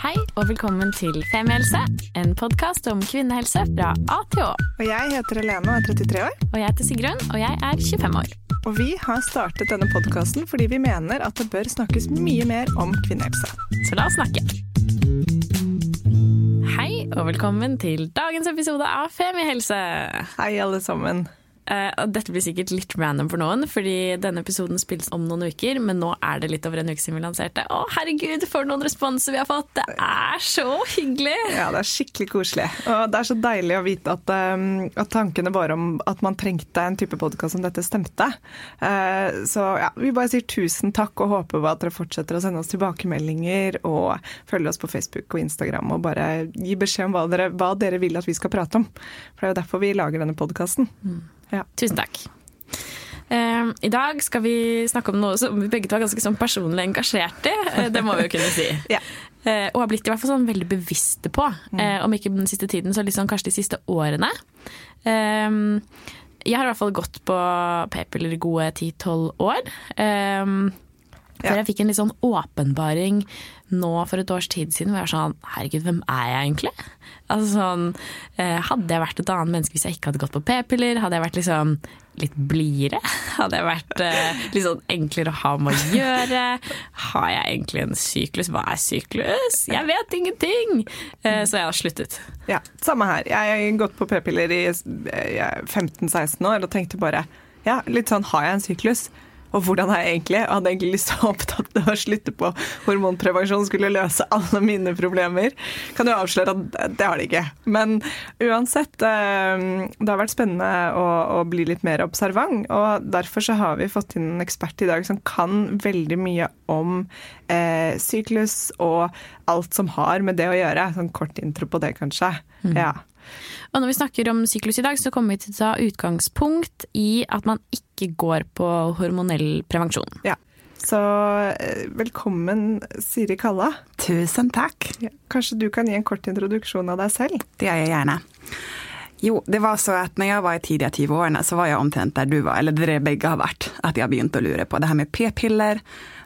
Hei og velkommen til Femihelse, en podkast om kvinnehelse fra A til Å. Og jeg heter Helene og er 33 år. Og jeg heter Sigrun, og jeg er 25 år. Og vi har startet denne podkasten fordi vi mener at det bør snakkes mye mer om kvinnehelse. Så la oss snakke. Hei og velkommen til dagens episode av Femihelse. Hei, alle sammen. Uh, dette blir sikkert litt random for noen, fordi denne episoden spilles om noen uker, men nå er det litt over en uke siden vi lanserte. Å, herregud, for noen responser vi har fått! Det er så hyggelig! Ja, det er skikkelig koselig. Og det er så deilig å vite at, um, at tankene våre om at man trengte en type podkast som dette, stemte. Uh, så ja, vi bare sier tusen takk og håper at dere fortsetter å sende oss tilbakemeldinger og følge oss på Facebook og Instagram og bare gi beskjed om hva dere, hva dere vil at vi skal prate om. For det er jo derfor vi lager denne podkasten. Mm. Ja. Tusen takk. Uh, I dag skal vi snakke om noe som vi begge to er ganske sånn personlig engasjert i. Uh, det må vi jo kunne si. ja. uh, og har blitt i hvert fall sånn veldig bevisste på. Eh, om ikke den siste tiden, så liksom kanskje de siste årene. Ehm, jeg har i hvert fall gått på p-piller i gode ti-tolv år. Ehm, før jeg fikk en litt sånn åpenbaring nå for et års tid siden hvor jeg var sånn Herregud, hvem er jeg egentlig? Altså sånn Hadde jeg vært et annet menneske hvis jeg ikke hadde gått på p-piller? Hadde jeg vært liksom litt blidere? Hadde jeg vært litt sånn enklere å ha med å gjøre? Har jeg egentlig en syklus? Hva er syklus? Jeg vet ingenting! Så jeg har sluttet. Ja, samme her. Jeg har gått på p-piller i 15-16 år og tenkte bare ja, litt sånn har jeg en syklus? Og hvordan er jeg egentlig? Jeg hadde egentlig lyst til å av å slutte på hormonprevensjon skulle løse alle mine problemer. Kan jo avsløre at det har det ikke. Men uansett, det har vært spennende å, å bli litt mer observant. Og derfor så har vi fått inn en ekspert i dag som kan veldig mye om eh, syklus og alt som har med det å gjøre. Sånn kort intro på det, kanskje. Mm. Ja. Og når vi snakker om syklus i dag, så kommer vi til å ta utgangspunkt i at man ikke går på hormonell prevensjon. Ja. Så velkommen, Siri Kalla. Tusen takk. Ja, kanskje du kan gi en kort introduksjon av deg selv? Det gjør jeg gjerne. Jo, det var så at når jeg var i tidlige 20-årene, så var jeg omtrent der du var, eller dere begge har vært. At jeg begynte å lure på det her med p-piller.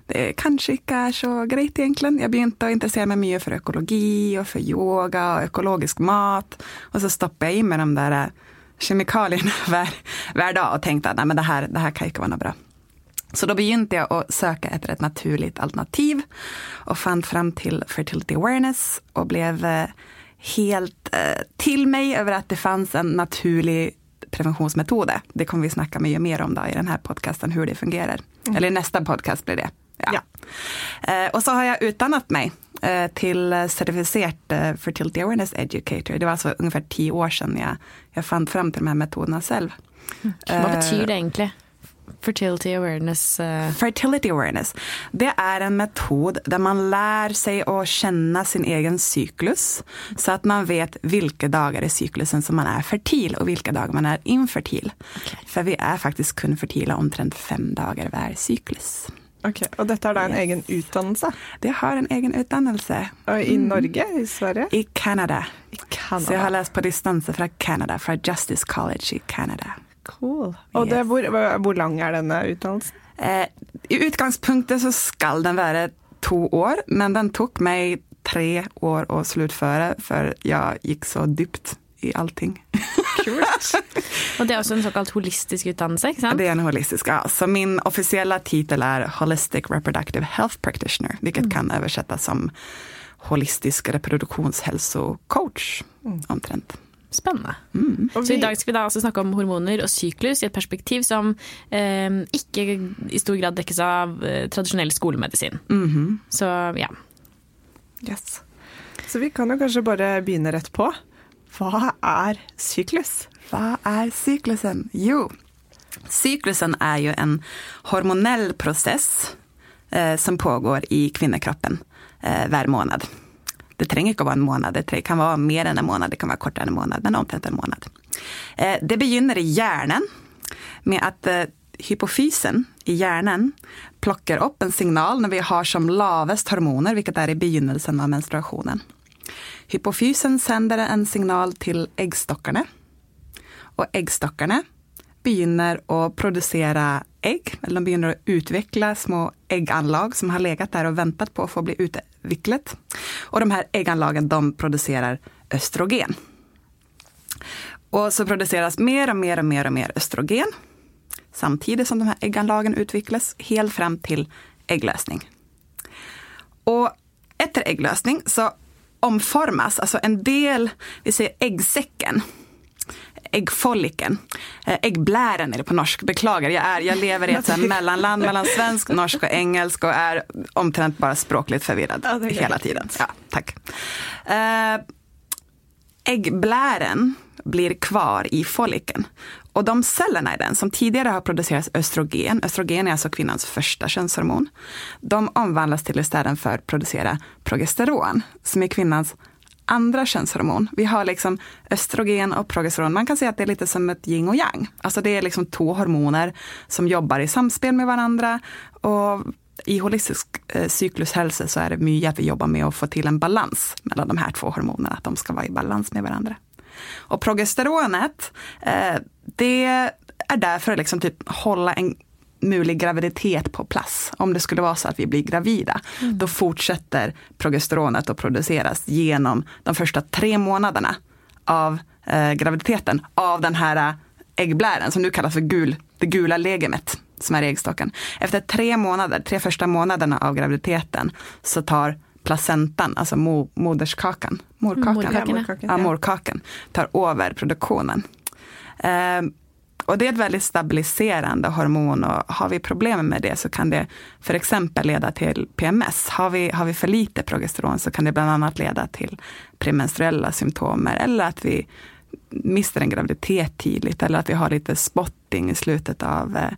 Det kanskje ikke er så greit, egentlig. Jeg begynte å interessere meg mye for økologi og for yoga og økologisk mat. Og så stoppa jeg inn med de der kjemikaliene hver, hver dag og tenkte at nei, men det her, det her kan ikke være noe bra. Så da begynte jeg å søke etter et naturlig alternativ, og fant frem til fertility awareness, og ble helt eh, til meg over at det fantes en naturlig prevensjonsmetode. Det kommer vi snakke mye mer om da i denne podkasten, hvordan det fungerer. Mm. Eller i neste podkast blir det. Ja. ja. Eh, og så har jeg utdannet meg eh, til sertifisert eh, fertility awareness educator. Det var altså ungefär ti år siden jeg, jeg fant frem til de her metodene selv. Hva betyr det egentlig? Fertility awareness uh... Fertility awareness. Det er en metode der man lærer seg å kjenne sin egen syklus, så at man vet hvilke dager i syklusen som man er fertil, og hvilke dager man er infertil. Okay. For vi er faktisk kun fertile omtrent fem dager hver syklus. Ok, Og dette er da en yes. egen utdannelse? Det har en egen utdannelse. Og I mm. Norge? I Sverige? I Canada. I Canada. Så jeg har lest på distanse fra Canada, fra Justice College i Canada. Cool. Og yes. det, hvor, hvor, lang er denne utdannelsen? Eh, I utgangspunktet så skal den være to år, men den tok meg tre år å sluttføre, for jeg gikk så dypt i allting. Kult. Og det er også en såkalt holistisk utdannelse? ikke sant? Det er en holistisk, ja. Så min offisielle tittel er Holistic Reproductive Health Practitioner, hvilket mm. kan oversettes som holistisk reproduksjonshelsecoach, mm. omtrent. Spennende. Mm. Så i dag skal vi da altså snakke om hormoner og syklus i et perspektiv som eh, ikke i stor grad dekkes av eh, tradisjonell skolemedisin. Mm -hmm. Så ja. Yes. Så vi kan jo kanskje bare begynne rett på. Vad är cyklus? Vad är cyklusen? Jo, cyklusen är ju en hormonell process eh, som pågår i kvinnokroppen eh, varje månad. Det tränger inte vara en månad, det kan vara mer än en månad, det kan vara kortare än en månad, men omtrent en månad. Eh, det begynner i hjärnan med att eh, hypofysen i hjärnan plockar upp en signal när vi har som lavest hormoner, vilket är i begynnelsen av menstruationen. Hypofysen sänder en signal till äggstockarna. Och äggstockarna begynner att producera ägg. eller de begynner att utveckla små ägganlag som har legat där och väntat på att få bli utvecklat. Och de här ägganlagen de producerar östrogen. Och så produceras mer och mer och mer och mer östrogen samtidigt som de här ägganlagen utvecklas helt fram till ägglösning. Och efter ägglösning så omformas, alltså en del, vi säger äggsäcken, äggfolliken, eh, äggblären är det på norsk, beklagar, jag, är, jag lever i ett så mellanland mellan svensk, norsk och engelsk och är omtrent bara språkligt förvirrad ja, hela tiden. Ja, tack. Äh, äggblären blir kvar i follikeln. Och de cellerna i den som tidigare har producerat östrogen, östrogen är alltså kvinnans första könshormon, de omvandlas till istället för att producera progesteron, som är kvinnans andra könshormon. Vi har liksom östrogen och progesteron. Man kan säga att det är lite som ett yin och yang. Alltså det är liksom två hormoner som jobbar i samspel med varandra. Och i holistisk eh, cyklushälsa så är det mycket att vi jobbar med att få till en balans mellan de här två hormonerna, att de ska vara i balans med varandra. Och progesteronet, eh, det är där för att liksom typ hålla en mulig graviditet på plats. Om det skulle vara så att vi blir gravida, mm. då fortsätter progesteronet att produceras genom de första tre månaderna av eh, graviditeten, av den här äggblären som nu kallas för gul, det gula legemet som är i äggstocken. Efter tre månader, tre första månaderna av graviditeten, så tar placentan, alltså mo, moderskakan, morkakan, morkakan, ja, morkakan, tar över produktionen. Eh, och det är ett väldigt stabiliserande hormon och har vi problem med det så kan det för exempel leda till PMS. Har vi, har vi för lite progesteron så kan det bland annat leda till premenstruella symptomer eller att vi mister en graviditet tidigt eller att vi har lite spotting i slutet av, eh,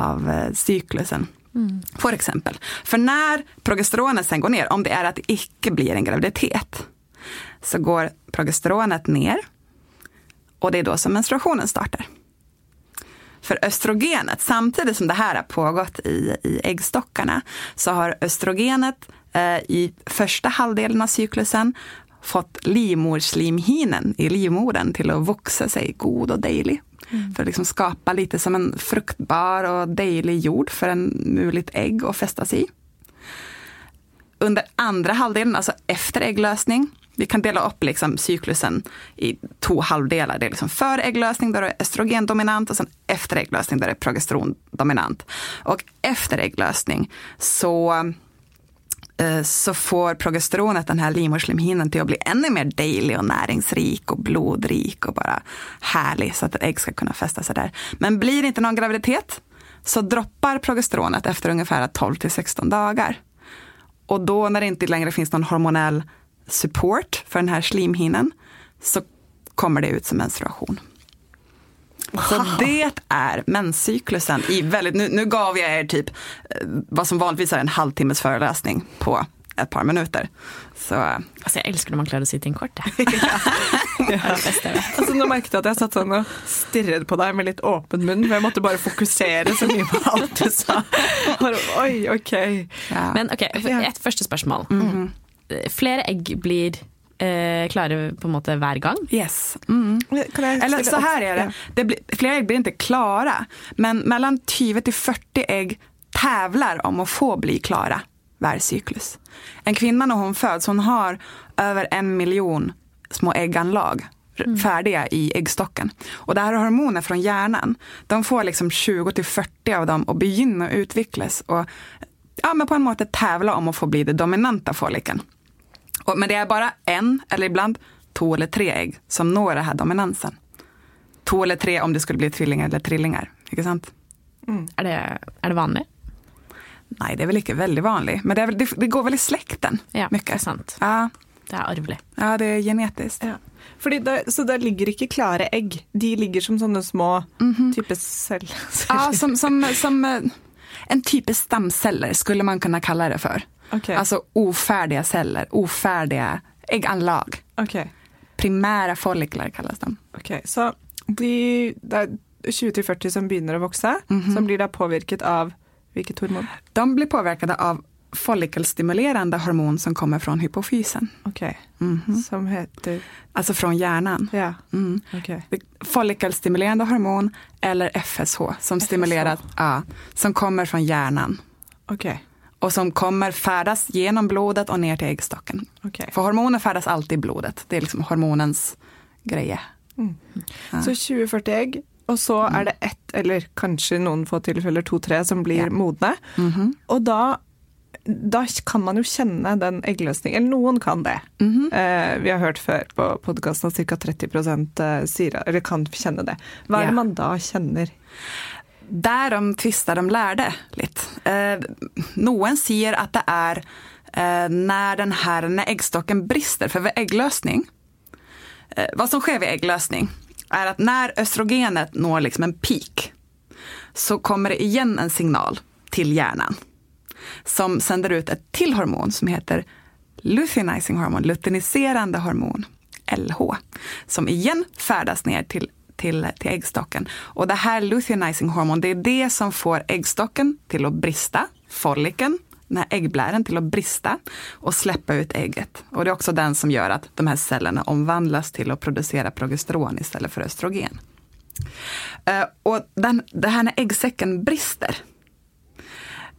av eh, cyklusen. Mm. För exempel. För när progesteronet sen går ner, om det är att det icke blir en graviditet, så går progesteronet ner och det är då som menstruationen startar. För östrogenet, samtidigt som det här har pågått i, i äggstockarna, så har östrogenet eh, i första halvdelen av cyklusen fått livmorslimhinnen i livmodern till att växa sig god och dejlig. Mm. För att liksom skapa lite som en fruktbar och dejlig jord för en muligt ägg att fästas i. Under andra halvdelen, alltså efter ägglösning, vi kan dela upp liksom cyklusen i två halvdelar. Det är liksom före ägglösning där det är östrogendominant och sen efter ägglösning där det är progesterondominant. Och efter ägglösning så eh, så får progesteronet den här livmoderslemhinnan till att bli ännu mer dejlig och näringsrik och blodrik och bara härlig så att ett ägg ska kunna fästa sig där. Men blir det inte någon graviditet så droppar progesteronet efter ungefär 12 till 16 dagar. Och då när det inte längre finns någon hormonell support för den här slimhinnan så kommer det ut som menstruation. Wow. Så det är menscyklusen i väldigt, nu, nu gav jag er typ eh, vad som vanligtvis är en halvtimmes föreläsning på ett par minuter. Så. Alltså jag älskar när man klarar sig till en kort. ja. ja. alltså, nå merket jeg at jeg satt sånn og stirret på dig med lite öppen mun, för jag måste bara fokusera så mycket på allt du sa. Oj, okej. Okay. Ja. Men okej, okay, ett första spörsmål. Mm. Flera ägg blir eh, klare på en måte hver gang. Yes. Mm. Eller så här är det. det blir, flera ägg blir inte klara, men mellan 20 till 40 ägg tävlar om att få bli klara varje cyklus. En kvinna när hon föds, hon har över en miljon små ägganlag mm. färdiga i äggstocken. Och det här är hormoner från hjärnan. De får liksom 20 till 40 av dem och begynna utvecklas och ja, men på en måte tävla om att få bli det dominanta follikeln. Men det är bara en, eller ibland två eller tre ägg som når den här dominansen. Två eller tre om det skulle bli tvillingar eller trillingar. Inte sant? Mm. Är, det, är det vanligt? Nej, det är väl inte väldigt vanligt. Men det, är, det, det, går väl i släkten. Ja, mycket. det sant. Ja. Det är arvligt. Ja, det är genetiskt. Ja. Fordi der, så där ligger inte klara ägg? De ligger som sådana små mm -hmm. typer celler? Ja, som, som, som eh, en typ stamceller skulle man kunna kalla det för. Okay. Alltså ofärdiga celler, ofärdiga ägganlag. Okay. Primära folliklar kallas de. Okay. Så de, det är 20-40 som börjar växa, mm -hmm. som blir då påverkat av vilket hormon? De blir påverkade av follikelstimulerande hormon som kommer från hypofysen. Okej, okay. mm -hmm. som heter? Alltså från hjärnan. Ja. Mm. Okay. Follikelstimulerande hormon eller FSH som FSH. stimulerar, ja, som kommer från hjärnan. Okej. Okay. Och som kommer färdas genom blodet och ner till äggstocken. Okej. För hormoner färdas alltid i blodet. Det är liksom hormonens grejer. Så 20-40 ägg, og så er det ett, eller kanskje i noen få tilfeller to-tre, som blir Ja. modne. Og da, da kan man jo kjenne den eggløsningen. Eller noen kan det. eh, vi har hørt før på podkasten at ca. 30 sier, eller kan kjenne det. Er Ja. det man da kjenner? Där de tvistar de lärde lite. Eh, noen säger att det är eh, när den här, när äggstocken brister, för vid ägglösning, eh, vad som sker vid ägglösning är att när östrogenet når liksom en peak så kommer det igen en signal till hjärnan som sänder ut ett till hormon som heter luteinizing hormon, luteiniserande hormon, LH, som igen färdas ner till, till, till äggstocken. Och det här luteinizing hormon, det är det som får äggstocken till att brista, folliken, den här äggblären till att brista och släppa ut ägget. Och det är också den som gör att de här cellerna omvandlas till att producera progesteron istället för östrogen. Eh, och den, det här när äggsäcken brister,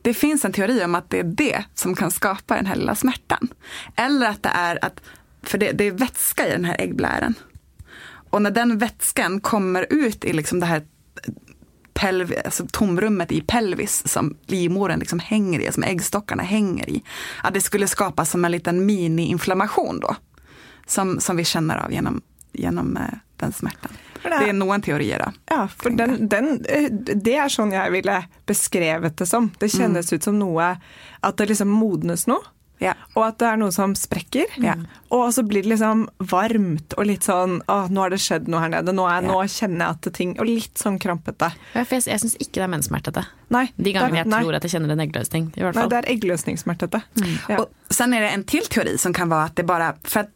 det finns en teori om att det är det som kan skapa den här lilla smärtan. Eller att det är att, för det, det är vätska i den här äggblären. Och när den vätskan kommer ut i liksom det här pelv, alltså tomrummet i pelvis som livmodern liksom hänger i, som äggstockarna hänger i. Att det skulle skapas som en liten mini-inflammation då. Som, som vi känner av genom, genom eh, den smärtan. For Det är noen teorier da. Ja, for den, den, eh, det er sånn jeg ville beskrevet det som. Det kjennes ut som noe At det liksom modnes noe. Ja. Og at det er noe som sprekker. Ja. Og så blir det liksom varmt og litt sånn Å, nå har det skjedd noe her nede. Nå, er, nå kjenner jeg at det ting Og litt sånn krampete. Ja, For jeg, jeg syns ikke det er menssmertete. Nei, De gangene jeg er, nei, tror at jeg kjenner en eggløsning. I hvert nei, fall. det er eggløsningssmertete. Ja. Och sen är det en till teori som kan vara att det bara, för att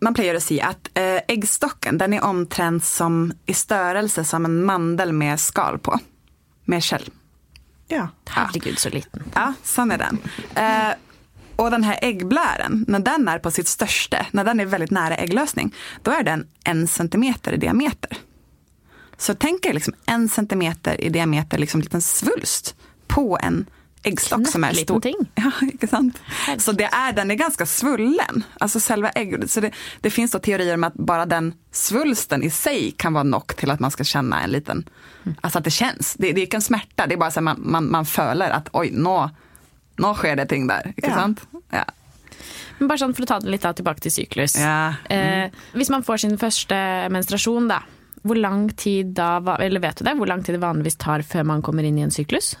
man plejer att säga att eh, äggstocken den är omtrent som i störelse som en mandel med skal på. Med skjell. ja. Herregud, så liten. Ja, sånn är den. Eh, och den här äggblären, när den är på sitt största, när den är väldigt nära ägglösning, då är den en centimeter i diameter. Så tänk er liksom en centimeter i diameter, liksom en liten svulst på en äggstock som är stor. ting. Ja, inte sant? Så det är, den är ganska svullen, alltså själva ägg. Så det, det finns då teorier om att bara den svulsten i sig kan vara nog till att man ska känna en liten, alltså att det känns. Det, det är inte en smärta, det är bara så att man, man, man följer att oj, nå, nå sker det ting där. Inte Ja. sant? Ja. Men bare sånn for å ta det litt da, tilbake til syklus. Ja. Eh, hvis man får sin første menstruasjon, da, hvor lang tid da, eller vet du det, hvor lang tid det vanligvis tar før man kommer inn i en syklus?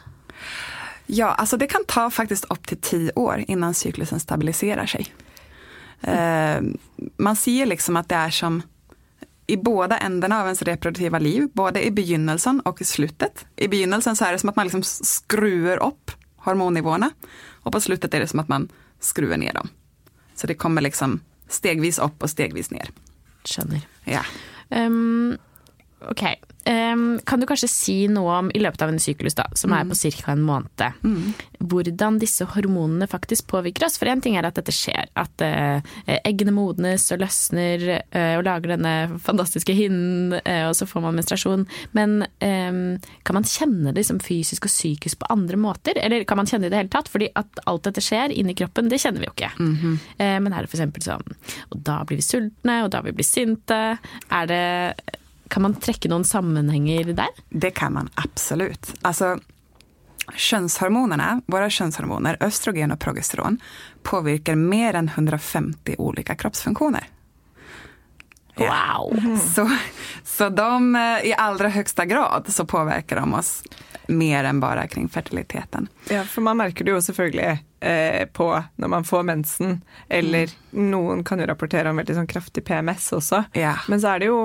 Ja, alltså det kan ta faktiskt upp till tio år innan cyklusen stabiliserar sig. Eh, man ser liksom att det är som i båda ändarna av ens reproduktiva liv, både i begynnelsen och i slutet. I begynnelsen så är det som att man liksom skruvar upp hormonnivåerna och på slutet är det som att man skruvar ner dem. Så det kommer liksom stegvis upp och stegvis ner. Skjønner. Ja. Um, ok. Um, kan du kanskje si noe om, i løpet av en syklus da, som er på ca. en måned, hvordan disse hormonene faktisk påvirker oss? For én ting er at dette skjer, at eh, eggene modnes og løsner eh, og lager denne fantastiske hinnen, eh, og så får man menstruasjon. Men em, kan man kjenne det liksom fysisk og psykisk på andre måter? Eller kan man kjenne det i det hele tatt? Fordi at alt dette skjer inni kroppen, det kjenner vi jo ikke. Eh, men er det f.eks. sånn Og da blir vi sultne, og da vi blir sinte. Er det Kan man trekke noen sammenhenger der? Det kan man absolut. Alltså, könshormonerna, våra könshormoner, östrogen och progesteron, påverkar mer än 150 olika kroppsfunktioner. Wow! Så, så de eh, i allra högsta grad så påverkar de oss mer än bara kring fertiliteten. Ja, for man merker det jo selvfølgelig eh, på når man får mensen, eller noen kan jo rapportere om veldig sånn kraftig PMS også. Ja. Men så er det jo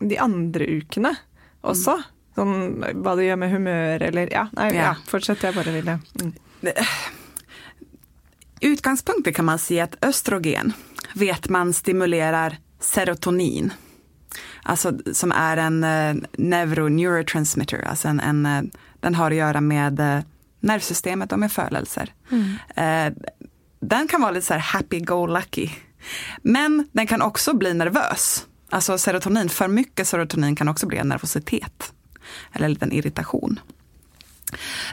de andre ukene også. Sånn hva det gjør med humør eller Ja, nei, ja. Ja. fortsett, jeg bare ville mm. Utgangspunkter kan man se att östrogen vet man stimulerar serotonin. Alltså som är en eh, neuro neurotransmitter, alltså en, en, eh, den har att göra med eh, nervsystemet och med födelser. Eh, den kan vara lite så happy-go-lucky. Men den kan också bli nervös. Alltså serotonin, för mycket serotonin kan också bli en nervositet. Eller en liten irritation.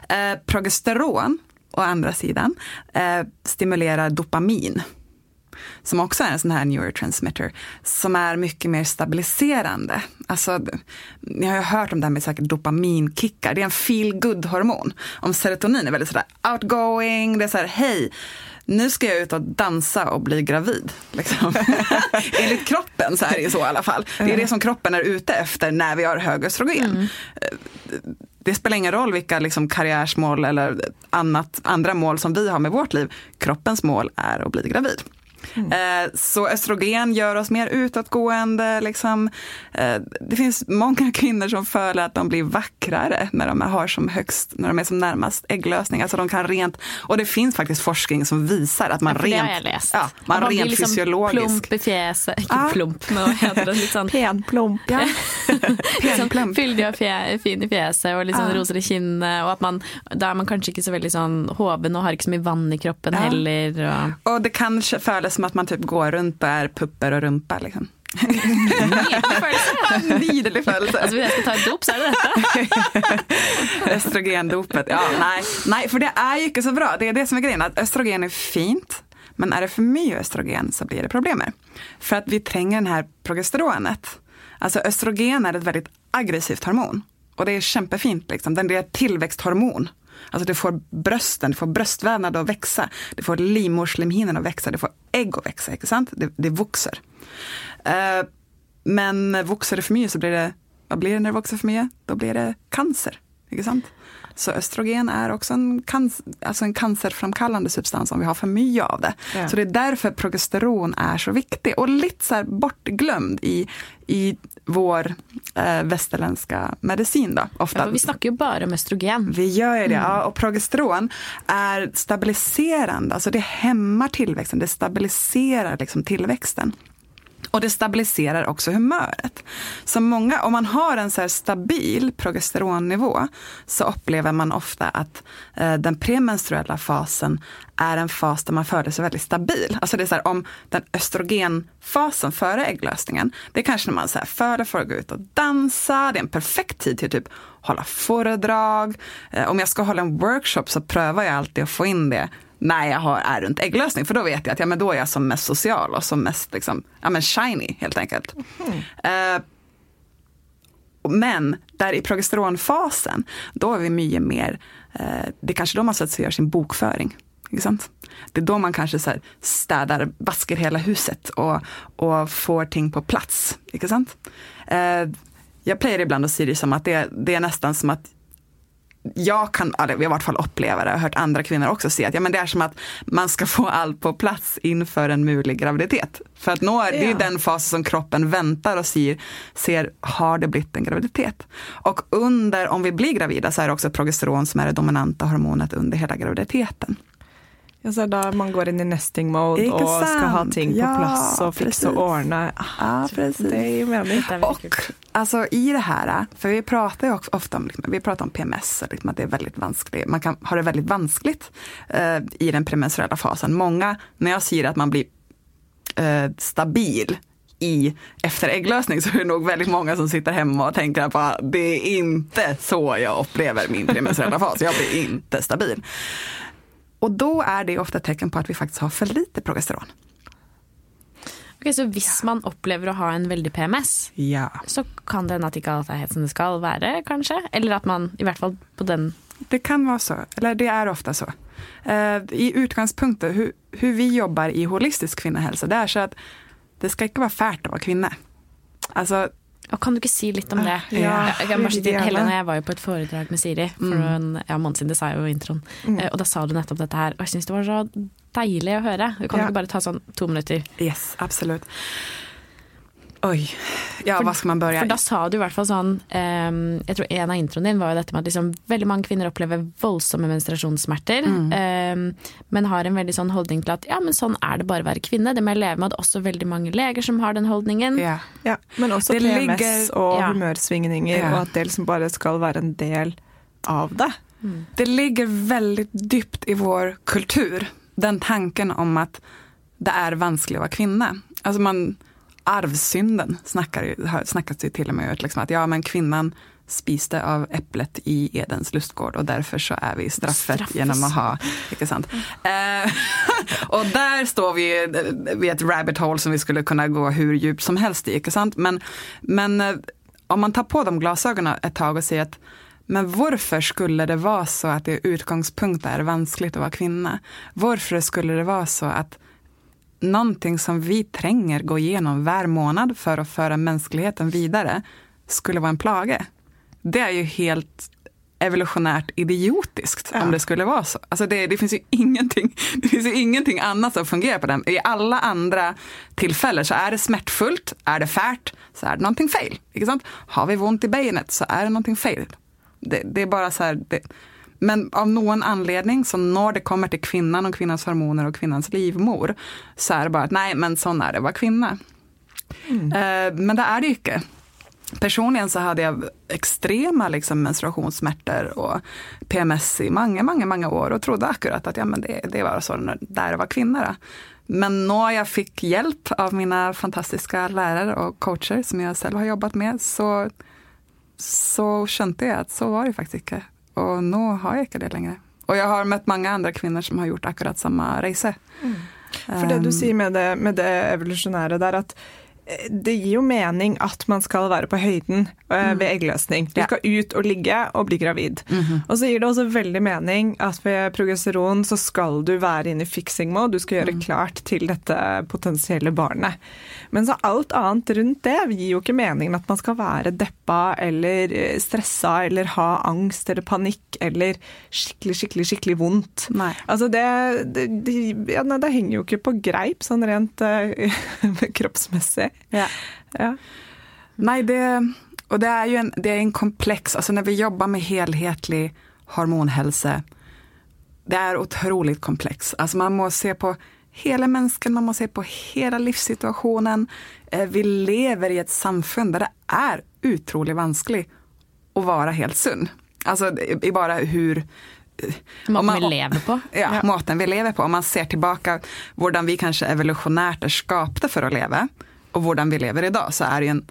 Eh, progesteron å andra sidan, eh, stimulerar dopamin som också är en sån här neurotransmitter, som är mycket mer stabiliserande. Alltså, ni har ju hört om det här med säkert dopaminkickar, det är en feel good hormon Om serotonin är väldigt sådär outgoing, det är såhär, hej, nu ska jag ut och dansa och bli gravid. Liksom. Enligt kroppen så är det så i alla fall. Det är det som kroppen är ute efter när vi har hög östrogen. Mm. Det spelar ingen roll vilka liksom karriärsmål eller annat, andra mål som vi har med vårt liv. Kroppens mål är att bli gravid. Mm. Eh, så östrogen gör oss mer utåtgående. Liksom. Eh, det finns många kvinnor som följer att de blir vackrare när de har som högst, när de är som närmast ägglösning. Alltså de kan rent, och det finns faktiskt forskning som visar att man ja, rent, det har jag läst. Ja, man, man rent liksom fysiologiskt. plump i fjäset, inte ah. plump, men vad heter det? Liksom, Penplump. Ja. liksom, fyldig och fjä, fin i fjäset och liksom ah. rosor i kinnet. Och att man, där är man kanske inte så väldigt sån hoven och har inte så mycket vann i kroppen ja. heller. Och... och det kan födas som att man typ går runt och är pupper och rumpa. Liksom. Nidelig födelse. Alltså jag ska ta ett dop så är det detta. Östrogendopet, ja nej. Nej, för det är ju inte så bra. Det är det som är grejen, att östrogen är fint. Men är det för mycket östrogen så blir det problem. För att vi tränger den här progesteronet. Alltså östrogen är ett väldigt aggressivt hormon. Och det är kämpefint, liksom. den är ett tillväxthormon. Alltså det får brösten, det får bröstvävnad att växa, det får livmoderslemhinnan att växa, det får ägg att växa, inte sant? Det, det vuxer. Uh, men vuxer det för mycket så blir det, vad blir det när det vuxer för mycket? Då blir det cancer, inte sant? Så östrogen är också en, cancer, alltså en cancerframkallande substans om vi har för mycket av det. Ja. Så det är därför progesteron är så viktig och lite så bortglömd i, i vår eh, västerländska medicin. Då, ofta. Ja, vi snackar ju bara om östrogen. Vi gör det, mm. ja. Och progesteron är stabiliserande, alltså det hämmar tillväxten, det stabiliserar liksom tillväxten. Och det stabiliserar också humöret. Så många, om man har en så stabil progesteronnivå så upplever man ofta att eh, den premenstruella fasen är en fas där man föder sig väldigt stabil. Alltså det är så här, om den östrogenfasen före ägglösningen, det är kanske när man så här, föder får gå ut och dansa, det är en perfekt tid till typ hålla föredrag. Eh, om jag ska hålla en workshop så prövar jag alltid att få in det när jag har, är runt ägglösning. För då vet jag att ja, men då är jag som mest social och som mest liksom, ja, men shiny helt enkelt. Mm. Uh, men där i progesteronfasen, då är vi mycket mer, uh, det är kanske då man så att gör sin bokföring. Det är då man kanske så städar, vaskar hela huset och, och får ting på plats. Inte sant? Uh, jag playar ibland att se det som att det, det är nästan som att jag kan, i vart fall uppleva det, och hört andra kvinnor också se att ja, men det är som att man ska få allt på plats inför en möjlig graviditet. För att nå, ja. det är den fasen som kroppen väntar och ser, ser, har det blivit en graviditet? Och under, om vi blir gravida så är det också progesteron som är det dominanta hormonet under hela graviditeten. Ja, där man går in i nesting mode och ska ha ting på ja, plats och fixa och ordna. Ja, precis. Det är väldigt, och alltså i det här, för vi pratar ju också ofta om, liksom, vi pratar om PMS, liksom, att det är väldigt vanskligt. Man kan ha det väldigt vanskligt uh, i den premenstruella fasen. Många, när jag säger att man blir uh, stabil i efter ägglösning så är det nog väldigt många som sitter hemma och tänker att det är inte så jag upplever min premenstruella fas. Jag blir inte stabil. Och då är det ofta tecken på att vi faktiskt har för lite progesteron. Okay, så hvis man upplever att ha en väldig PMS, ja. så kan det hända att inte allt är helt som det ska vara kanske? Eller att man i hvert fall på den... Det kan vara så, eller det är ofta så. Uh, I utgångspunkter, hur, hur vi jobbar i holistisk kvinnohälsa, det är så att det ska inte vara färt att vara kvinna. Alltså, och kan du inte säga lite om det? Ja, jag, jag, jag, Helena, jag var ju på ett föredrag med Siri mm. en ja, månad sedan, det sa jag i intron. Mm. Eh, och då sa du nettopp detta här, och jag syns det var så att höra. Du kan ja. inte bara ta sån två minuter? Yes, absolut. Oj, ja, för, vad ska man börja? För då sa du i alla fall sån, um, jag tror en av intron din var ju detta med att liksom, väldigt många kvinnor upplever våldsamma menstruationssmärtor. Mm. Um, men har en väldigt sån hållning till att ja men sån är det bara att vara kvinna. Det med leva med det också väldigt många läger som har den hållningen. Ja, ja. men också det PMS ligger, och ja. humörsvingningar ja. och att det liksom bara ska vara en del av det. Mm. Det ligger väldigt djupt i vår kultur, den tanken om att det är vanskligt att vara kvinna. Alltså man arvsynden snackar, snackas det till och med ut. Liksom, att ja, men kvinnan spiste av äpplet i Edens lustgård och därför så är vi straffet Straffas. genom att ha, inte sant? Eh, och där står vi vid ett rabbit hole som vi skulle kunna gå hur djupt som helst i, inte sant? Men, men eh, om man tar på de glasögonen ett tag och säger att men varför skulle det vara så att det utgångspunkt är vanskligt att vara kvinna? Varför skulle det vara så att någonting som vi tränger gå igenom var månad för att föra mänskligheten vidare skulle vara en plage? Det är ju helt evolutionärt idiotiskt Ja. om det skulle vara så. Alltså det, det, finns ju ingenting, det finns ju ingenting annat som fungerar på den. I alla andra tillfällen så är det smärtfullt, är det färt, så är det någonting fel. Har vi ont i benet så är det någonting fel. Det, det är bara så här, det, men av någon anledning, så när det kommer till kvinnan och kvinnans hormoner och kvinnans livmor, så är det bara att nej, men sån är det att vara kvinna. Eh, men det är det ju inte. Personligen så hade jag extrema liksom, menstruationssmärtor och PMS i många, många, många år och trodde akkurat att ja, men det, det var så där jag var kvinna. Då. Men när jag fick hjälp av mina fantastiska lärare och coacher som jag själv har jobbat med så, så kände jag att så var det faktiskt inte. Och nu har jag inte det längre. Och jag har mött många andra kvinnor som har gjort akkurat samma resa. For det du Um, sier med det, med det evolusjonære der, at eh, det gir jo mening at man skal være på høyden eh, ved eggløsning. Du skal ut og ligge og bli gravid. Og så gir det også veldig mening at ved progesteron så skal du være inne i fixing mode, du skal gjøre klart til dette potensielle barnet. Men så alt annet rundt det gir jo ikke meningen at man skal være deppa eller eh, stressa eller ha angst eller panikk eller skikkelig, skikkelig, skikkelig vondt. Nei. Altså det, det, det, ja, det henger jo ikke på greip sånn rent eh, kroppsmessig. Ja. Ja. Nej, det, och det är ju en, det är en komplex, alltså när vi jobbar med helhetlig hormonhälsa, det är otroligt komplex. Alltså man måste se på hela människan, man måste se på hela livssituationen. Eh, Vi lever i ett samfund där det är otroligt vanskligt att vara helt sund. Alltså i bara hur Måten Om man- vi lever på. ja, maten vi lever på. Om man ser tillbaka hur vi kanske evolutionärt är skapade för att leva och hur vi lever idag så är det ju en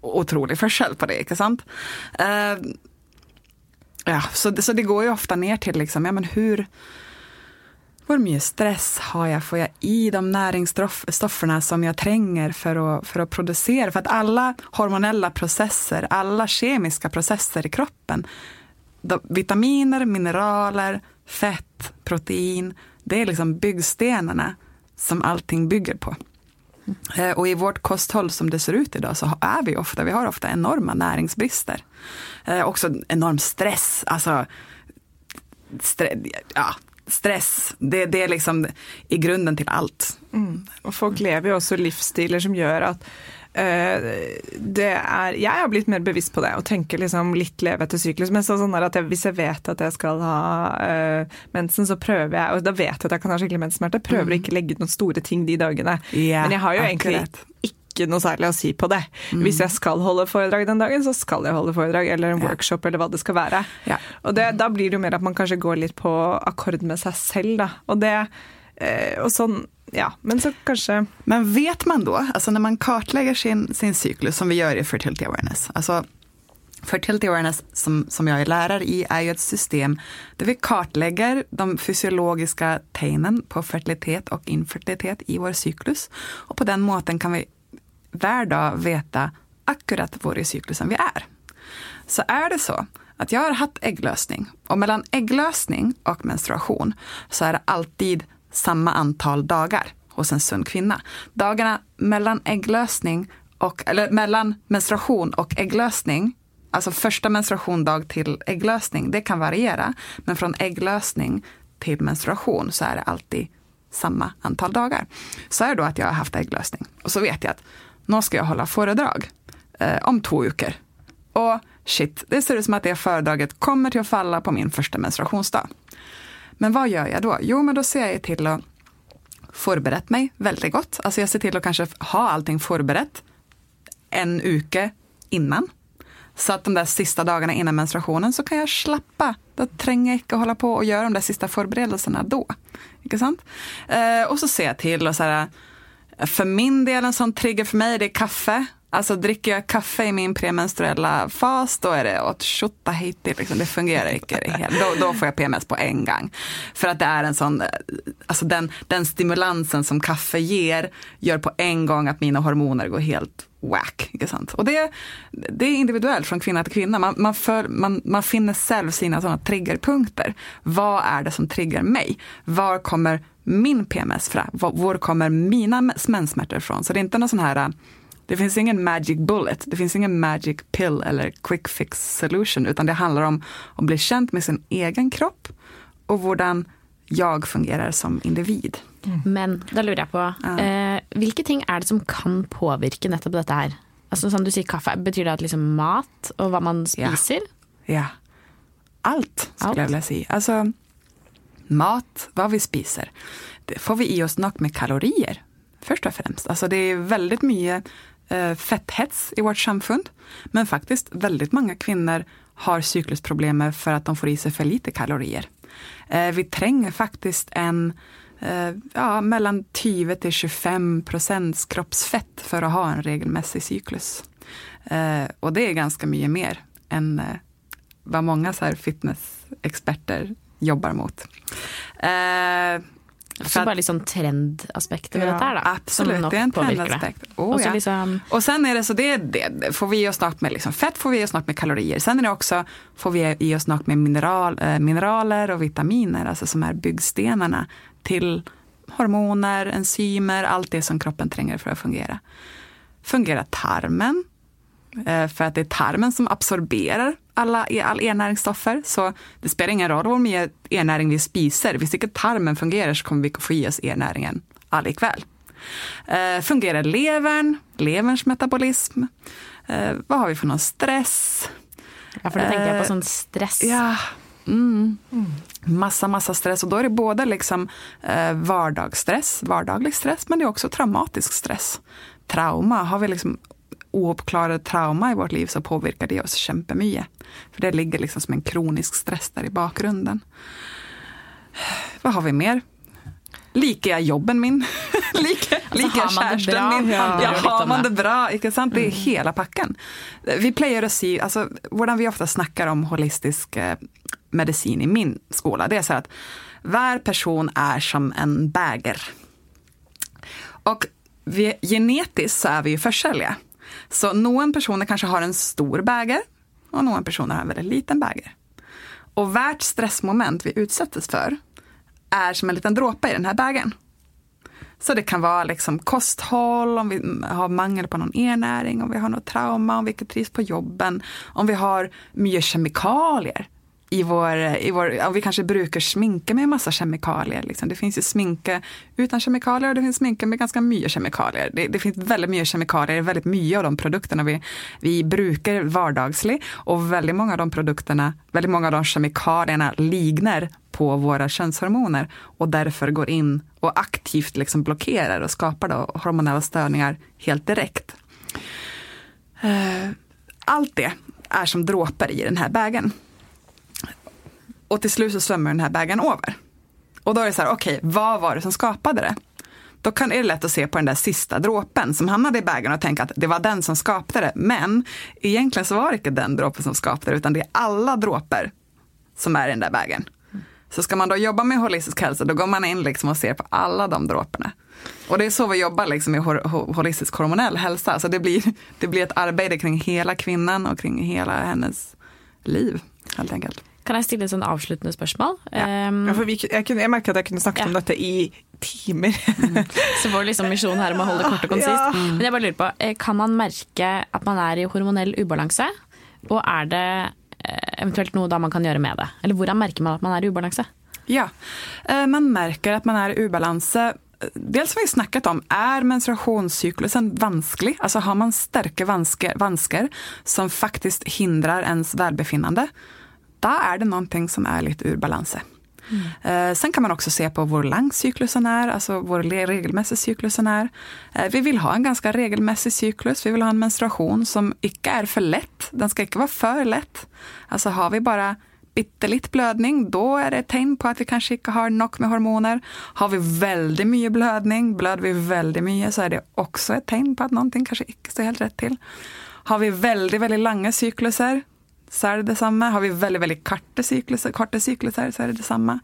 otrolig förskäll på det, inte sant? Uh, ja, så, det- så det går ju ofta ner till liksom, ja men hur hur mycket stress har jag? Får jag i de näringsstofferna som jag tränger för att, för att producera? För att alla hormonella processer, alla kemiska processer i kroppen, vitaminer, mineraler, fett, protein, det är liksom byggstenarna som allting bygger på. Eh, och i vårt kosthåll som det ser ut idag så är vi ofta, vi har ofta enorma näringsbrister. Eh, också enorm stress, alltså stre, ja, stress, det, det är liksom i grunden till allt. Mm. Och folk lever ju också livsstilar som gör att det er Jeg har blitt mer bevisst på det og tenker liksom litt leve etter syklus. Men så sånn at jeg, hvis jeg vet at jeg skal ha eh, mensen, så prøver jeg Og da vet jeg at jeg kan ha skikkelig menssmerte. Prøver å ikke legge ut noen store ting de dagene. Ja, Men jeg har jo egentlig akkurat. ikke noe særlig å si på det. Hvis jeg skal holde foredrag den dagen, så skal jeg holde foredrag, eller en workshop, eller hva det skal være. Ja. Og det, da blir det jo mer at man kanskje går litt på akkord med seg selv, da. Og det eh, Og sånn, ja. Men så kanske. Men vet man då, alltså när man kartlägger sin, sin cyklus som vi gör i Fertility Awareness, alltså Fertility Awareness som, som jag är lärare i är ju ett system där vi kartlägger de fysiologiska tecknen på fertilitet och infertilitet i vår cyklus. Och på den måten kan vi varje dag veta akkurat var i cyklusen vi är. Så är det så att jag har haft ägglösning och mellan ägglösning och menstruation så är det alltid samma antal dagar hos en sund kvinna. Dagarna mellan ägglösning och, eller mellan menstruation och ägglösning, alltså första menstruationdag till ägglösning, det kan variera. Men från ägglösning till menstruation så är det alltid samma antal dagar. Så är det då att jag har haft ägglösning och så vet jag att nu ska jag hålla föredrag eh, om två veckor. Och shit, det ser ut som att det föredraget kommer till att falla på min första menstruationsdag. Men vad gör jag då? Jo, men då ser jag till att förberett mig väldigt gott. Alltså jag ser till att kanske ha allting förberett en uke innan. Så att de där sista dagarna innan menstruationen så kan jag slappa. Då tränger jag inte hålla på och göra de där sista förberedelserna då. Inte sant? Eh, och så ser jag till och så här, för min del en sån trigger för mig det är kaffe. Alltså dricker jag kaffe i min premenstruella fas, då är det åt tjottahejti, liksom. det fungerar inte. Då, då får jag PMS på en gång. För att det är en sån, eh, alltså den, den stimulansen som kaffe ger, gör på en gång att mina hormoner går helt whack. Inte sant? Och det, det är individuellt från kvinna till kvinna. Man, man, för, man, man finner själv sina sådana triggerpunkter. Vad är det som triggar mig? Var kommer min PMS från? Var kommer mina menssmärtor ifrån? Så det är inte någon sån här eh, det finns ingen magic bullet, det finns ingen magic pill eller quick fix solution, utan det handlar om att bli känd med sin egen kropp och hur jag fungerar som individ. Mm. Men da lurer jeg på, ja. eh, hvilke ting er det som kan påvirke nettopp dette her? Altså Som du sier kaffe, betyr det at liksom mat og hva man spiser? Ja. ja. Allt, skulle Allt. jag vilja säga. Alltså, mat, vad vi spiser. Det får vi i oss nog med kalorier, först och främst. Alltså det är väldigt mycket Eh, fetthets i vårt samfund. Men faktiskt väldigt många kvinnor har cyklusproblem för att de får i sig för lite kalorier. Eh, vi tränger faktiskt en eh, ja, mellan 20 till 25 procents kroppsfett för att ha en regelmässig cyklus. Eh, och det är ganska mycket mer än eh, vad många så här fitnessexperter jobbar mot. Eh, Eh, så bara liksom trendaspekter med ja, detta då? Absolut, det är en trendaspekt. Oh, och, ja. liksom... och sen är det så, det, det får vi i oss något med liksom, fett, får vi i oss något med kalorier. Sen är det också, får vi i oss något med mineral, äh, mineraler och vitaminer, alltså som är byggstenarna till hormoner, enzymer, allt det som kroppen tränger för att fungera. Fungerar tarmen? Eh, för att det är tarmen som absorberar alla, all e-näringsstoffer. Så det spelar ingen roll hur mycket e-näring vi spiser. Hvis inte tarmen fungerar så kommer vi få i oss e-näringen allikväl. Eh, fungerar levern, leverns metabolism? Eh, vad har vi för någon stress? Ja, för då tänker jag på sån stress. Ja, Mm. Massa, massa stress. Och då är det både liksom, eh, vardagsstress, vardaglig stress, men det är också traumatisk stress. Trauma, har vi liksom ouppklarade trauma i vårt liv så påverkar det oss kämpemycket. För det ligger liksom som en kronisk stress där i bakgrunden. Vad har vi mer? Liker jag jobben min? liker alltså, jag kärsten min? Ja, ja har man det bra? Inte sant? Det är mm. hela packen. Vi plejer att se, alltså, hur vi ofta snackar om holistisk eh, medicin i min skola, det är så att var person är som en bäger. Och vi, genetiskt så är vi ju försäljare. Så någon personer kanske har en stor bäger och någon personer har en väldigt liten bäger. Och värt stressmoment vi utsätts för är som en liten dråpe i den här bägaren. Så det kan vara liksom kosthåll, om vi har mangel på någon e-näring, om vi har något trauma, om vi inte trivs på jobben, om vi har mycket kemikalier i vår, i vår, ja, vi kanske brukar sminka med en massa kemikalier. Liksom. Det finns ju sminka utan kemikalier och det finns sminka med ganska mycket kemikalier. Det, det finns väldigt mycket kemikalier, väldigt mycket av de produkterna vi, vi brukar vardagsligt och väldigt många av de produkterna, väldigt många av de kemikalierna liknar på våra könshormoner och därför går in och aktivt liksom blockerar och skapar då hormonella störningar helt direkt. Eh, allt det är som dråpar i den här bägaren. Och till slut så svämmar den här bägaren över. Och då är det så här, okej, okay, vad var det som skapade det? Då kan, är det lätt att se på den där sista dråpen som hamnade i bägaren och tänka att det var den som skapade det. Men egentligen så var det inte den dråpen som skapade det, utan det är alla dråpar som är i den där bägaren. Så ska man då jobba med holistisk hälsa, då går man in liksom och ser på alla de dråporna. Och det är så vi jobbar liksom med holistisk hormonell hälsa. Så det blir, det blir ett arbete kring hela kvinnan och kring hela hennes liv, helt enkelt. Kan jeg stille et sånn avsluttende spørsmål? Ja. Um, ja, for vi, jeg, kunne, jeg, merket at jeg kunne snakket ja. om dette i timer. mm. Så vår liksom misjon her om å holde det kort og konsist. Ja. Men jeg bare lurer på, eh, kan man merke at man er i hormonell ubalanse? Og er det eh, eventuelt noe da man kan gjøre med det? Eller hvordan merker man at man er i ubalanse? Ja, eh, man merker at man er i ubalanse dels har vi snackat om, är menstruationscyklusen vansklig? Alltså har man starka vansker, vansker som faktiskt hindrar ens välbefinnande? Då är det någonting som är lite ur balans. Mm. sen kan man också se på hur lång cyklusen är, alltså hur regelmässig cyklusen är. Eh, vi vill ha en ganska regelmässig cyklus. Vi vill ha en menstruation som inte är för lätt. Den ska inte vara för lätt. Alltså har vi bara bittelitt blødning, da er det et tegn på at vi kanskje ikke har nok med hormoner. Har vi veldig mye blødning, bløder vi veldig mye, så er det også et tegn på at noe kanskje ikke står helt rett til. Har vi veldig, veldig lange sykluser, så er det det samme. Har vi veldig, veldig korte sykluser, korte sykluser så er det det samme.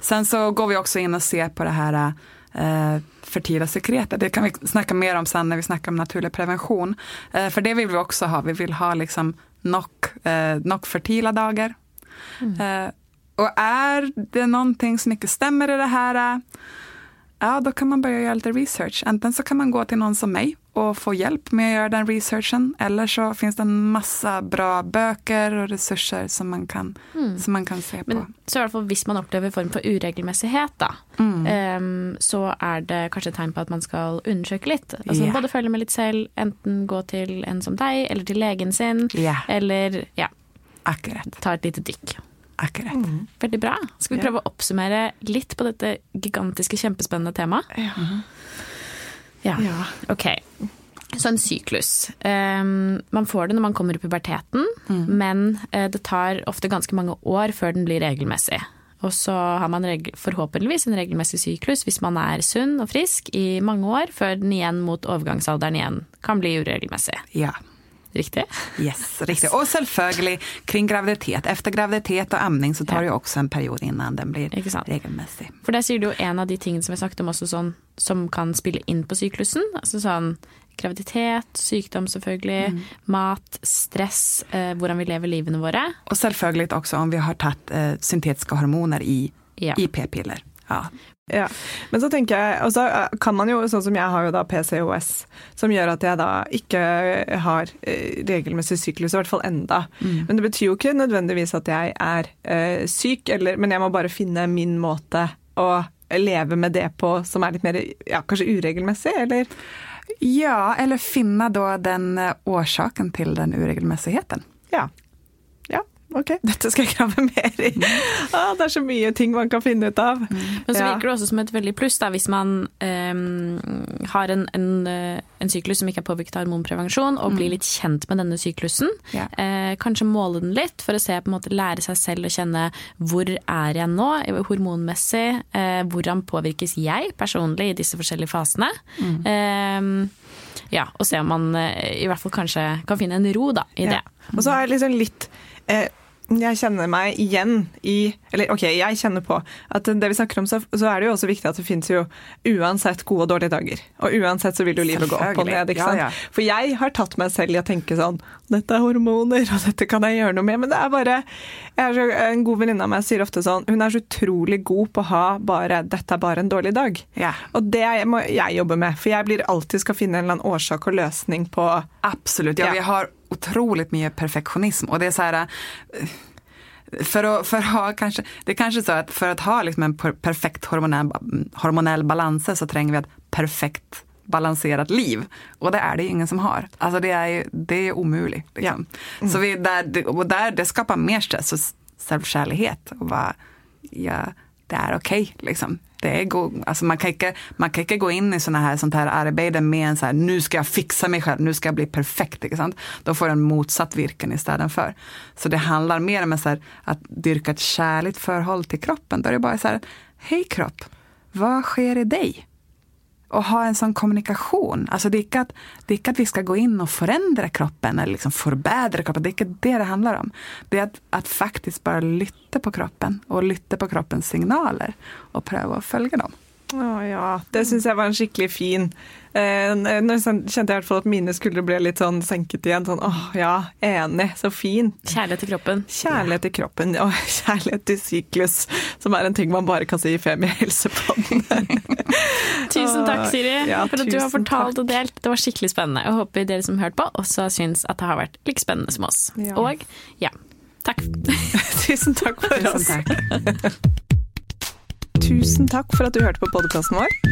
Sen så går vi også inn og ser på det her eh, fertila sekretet. Det kan vi snakke mer om sen når vi snakker om naturlig prevensjon. Eh, for det vil vi også ha. Vi vil ha liksom nok, eh, nok fertila dager. Mm. Eh, og er det noe som ikke stemmer i det her, ja, da kan man begynne gjøre litt research. Enten så kan man gå til noen som meg og få hjelp med å gjøre den researchen, eller så finnes det en masse bra bøker og ressurser som man kan, mm. som man kan se på. Men så i hvert fall hvis man opplever form for uregelmessighet, da, mm. um, så er det kanskje et tegn på at man skal undersøke litt. Altså yeah. både følge med litt selv, enten gå til en som deg, eller til legen sin, yeah. eller ja, Akkurat. ta et lite dykk. Akkurat. Mm. Veldig bra. Skal vi prøve å oppsummere litt på dette gigantiske, kjempespennende temaet? Ja. Mhm. Ja. ja. Ok. Så en syklus. Um, man får det når man kommer i puberteten, mm. men uh, det tar ofte ganske mange år før den blir regelmessig. Og så har man forhåpentligvis en regelmessig syklus hvis man er sunn og frisk i mange år, før den igjen mot overgangsalderen igjen kan bli uregelmessig. Ja. Riktig? Yes, riktig. Og selvfølgelig kring graviditet. Etter graviditet og amning så tar det jo også en periode innan den blir regelmessig. For der sier du jo en av de tingene som vi snakket om også sånn, som kan spille inn på syklusen. Altså sånn graviditet, sykdom selvfølgelig, mm. mat, stress, eh, hvordan vi lever livene våre. Og selvfølgelig også om vi har tatt eh, syntetiske hormoner i, ja. i p-piller. Ja. Ja. Men så tenker jeg, og så eh, kan man jo, sånn som jeg har jo da PCOS, som gjør at jeg da ikke har eh, regelmessig syklus, i hvert fall enda. Mm. Men det betyr jo ikke nødvendigvis at jeg er uh, syk, eller, men jeg må bare finne min måte å leve med det på som er litt mer ja, kanskje uregelmessig, eller? Ja, eller finne da den årsaken til den uregelmessigheten. Ja ok, dette skal jeg grave mer i. Mm. Ah, det er så mye ting man kan finne ut av. Mm. Men så ja. virker det også som et veldig pluss da, hvis man um, har en, en, eh, en, syklus som ikke er påvirket av hormonprevensjon, og mm. blir litt kjent med denne syklusen. Ja. Eh, kanskje måle den litt for å se, på en måte lære seg selv å kjenne hvor er jeg nå hormonmessig, eh, hvordan påvirkes jeg personlig i disse forskjellige fasene. Mm. Eh, ja, og se om man eh, i hvert fall kanskje kan finne en ro da, i ja. det. Og så er det liksom litt eh, jeg kjenner meg igjen i Eller ok, jeg kjenner på at det vi snakker om, så, så er det jo også viktig at det finnes jo uansett gode og dårlige dager. Og uansett så vil jo livet gå opp og ned. Ja, ja. For jeg har tatt meg selv i å tenke sånn Dette er hormoner, og dette kan jeg gjøre noe med. Men det er bare er så, En god venninne av meg sier ofte sånn Hun er så utrolig god på å ha bare Dette er bare en dårlig dag. Ja. Og det må jeg jobbe med. For jeg blir alltid skal finne en eller annen årsak og løsning på Absolutt. Ja, vi har otroligt mye perfektionism. Och det är så här, för att, för att ha kanske, det är kanske så att för att ha liksom en perfekt hormonell, hormonell balans så tränger vi ett perfekt balanserat liv. Och det är det ingen som har. Alltså det är, det är omöjligt. Liksom. Mm. Så vi, där, och där, det skapar mer stress och självkärlighet. Och bara, ja, det är okej. Okay, liksom det är alltså man, kan inte, man kan inte gå in i såna här, sånt här arbete med en så här, nu ska jag fixa mig själv, nu ska jag bli perfekt. Inte sant? Då får en motsatt virken istället för. Så det handlar mer om så här, att dyrka ett kärligt förhåll till kroppen. Då är det bara så här, hej kropp, vad sker i dig? Och ha en sånn kommunikasjon. Altså, det, er ikke at, det er ikke at vi skal gå inn og forandre kroppen eller liksom forbedre kroppen. Det er ikke det det handler om. Det er at, at faktisk bare lytte på kroppen og lytte på kroppens signaler og prøve å følge dem. Å ja, det syns jeg var en skikkelig fin eh, Nå kjente jeg i hvert fall at mine skuldre ble litt sånn senket igjen. Sånn åh ja, enig, så fin. Kjærlighet til kroppen. Kjærlighet til kroppen, og kjærlighet til syklus, som er en ting man bare kan si i Femihelsepodden. tusen takk, Siri, ja, for at du har fortalt takk. og delt. Det var skikkelig spennende. Jeg håper dere som hørte på, også syns at det har vært like spennende som oss. Ja. Og ja, takk. tusen takk for oss. Takk. Tusen takk for at du hørte på podkasten vår.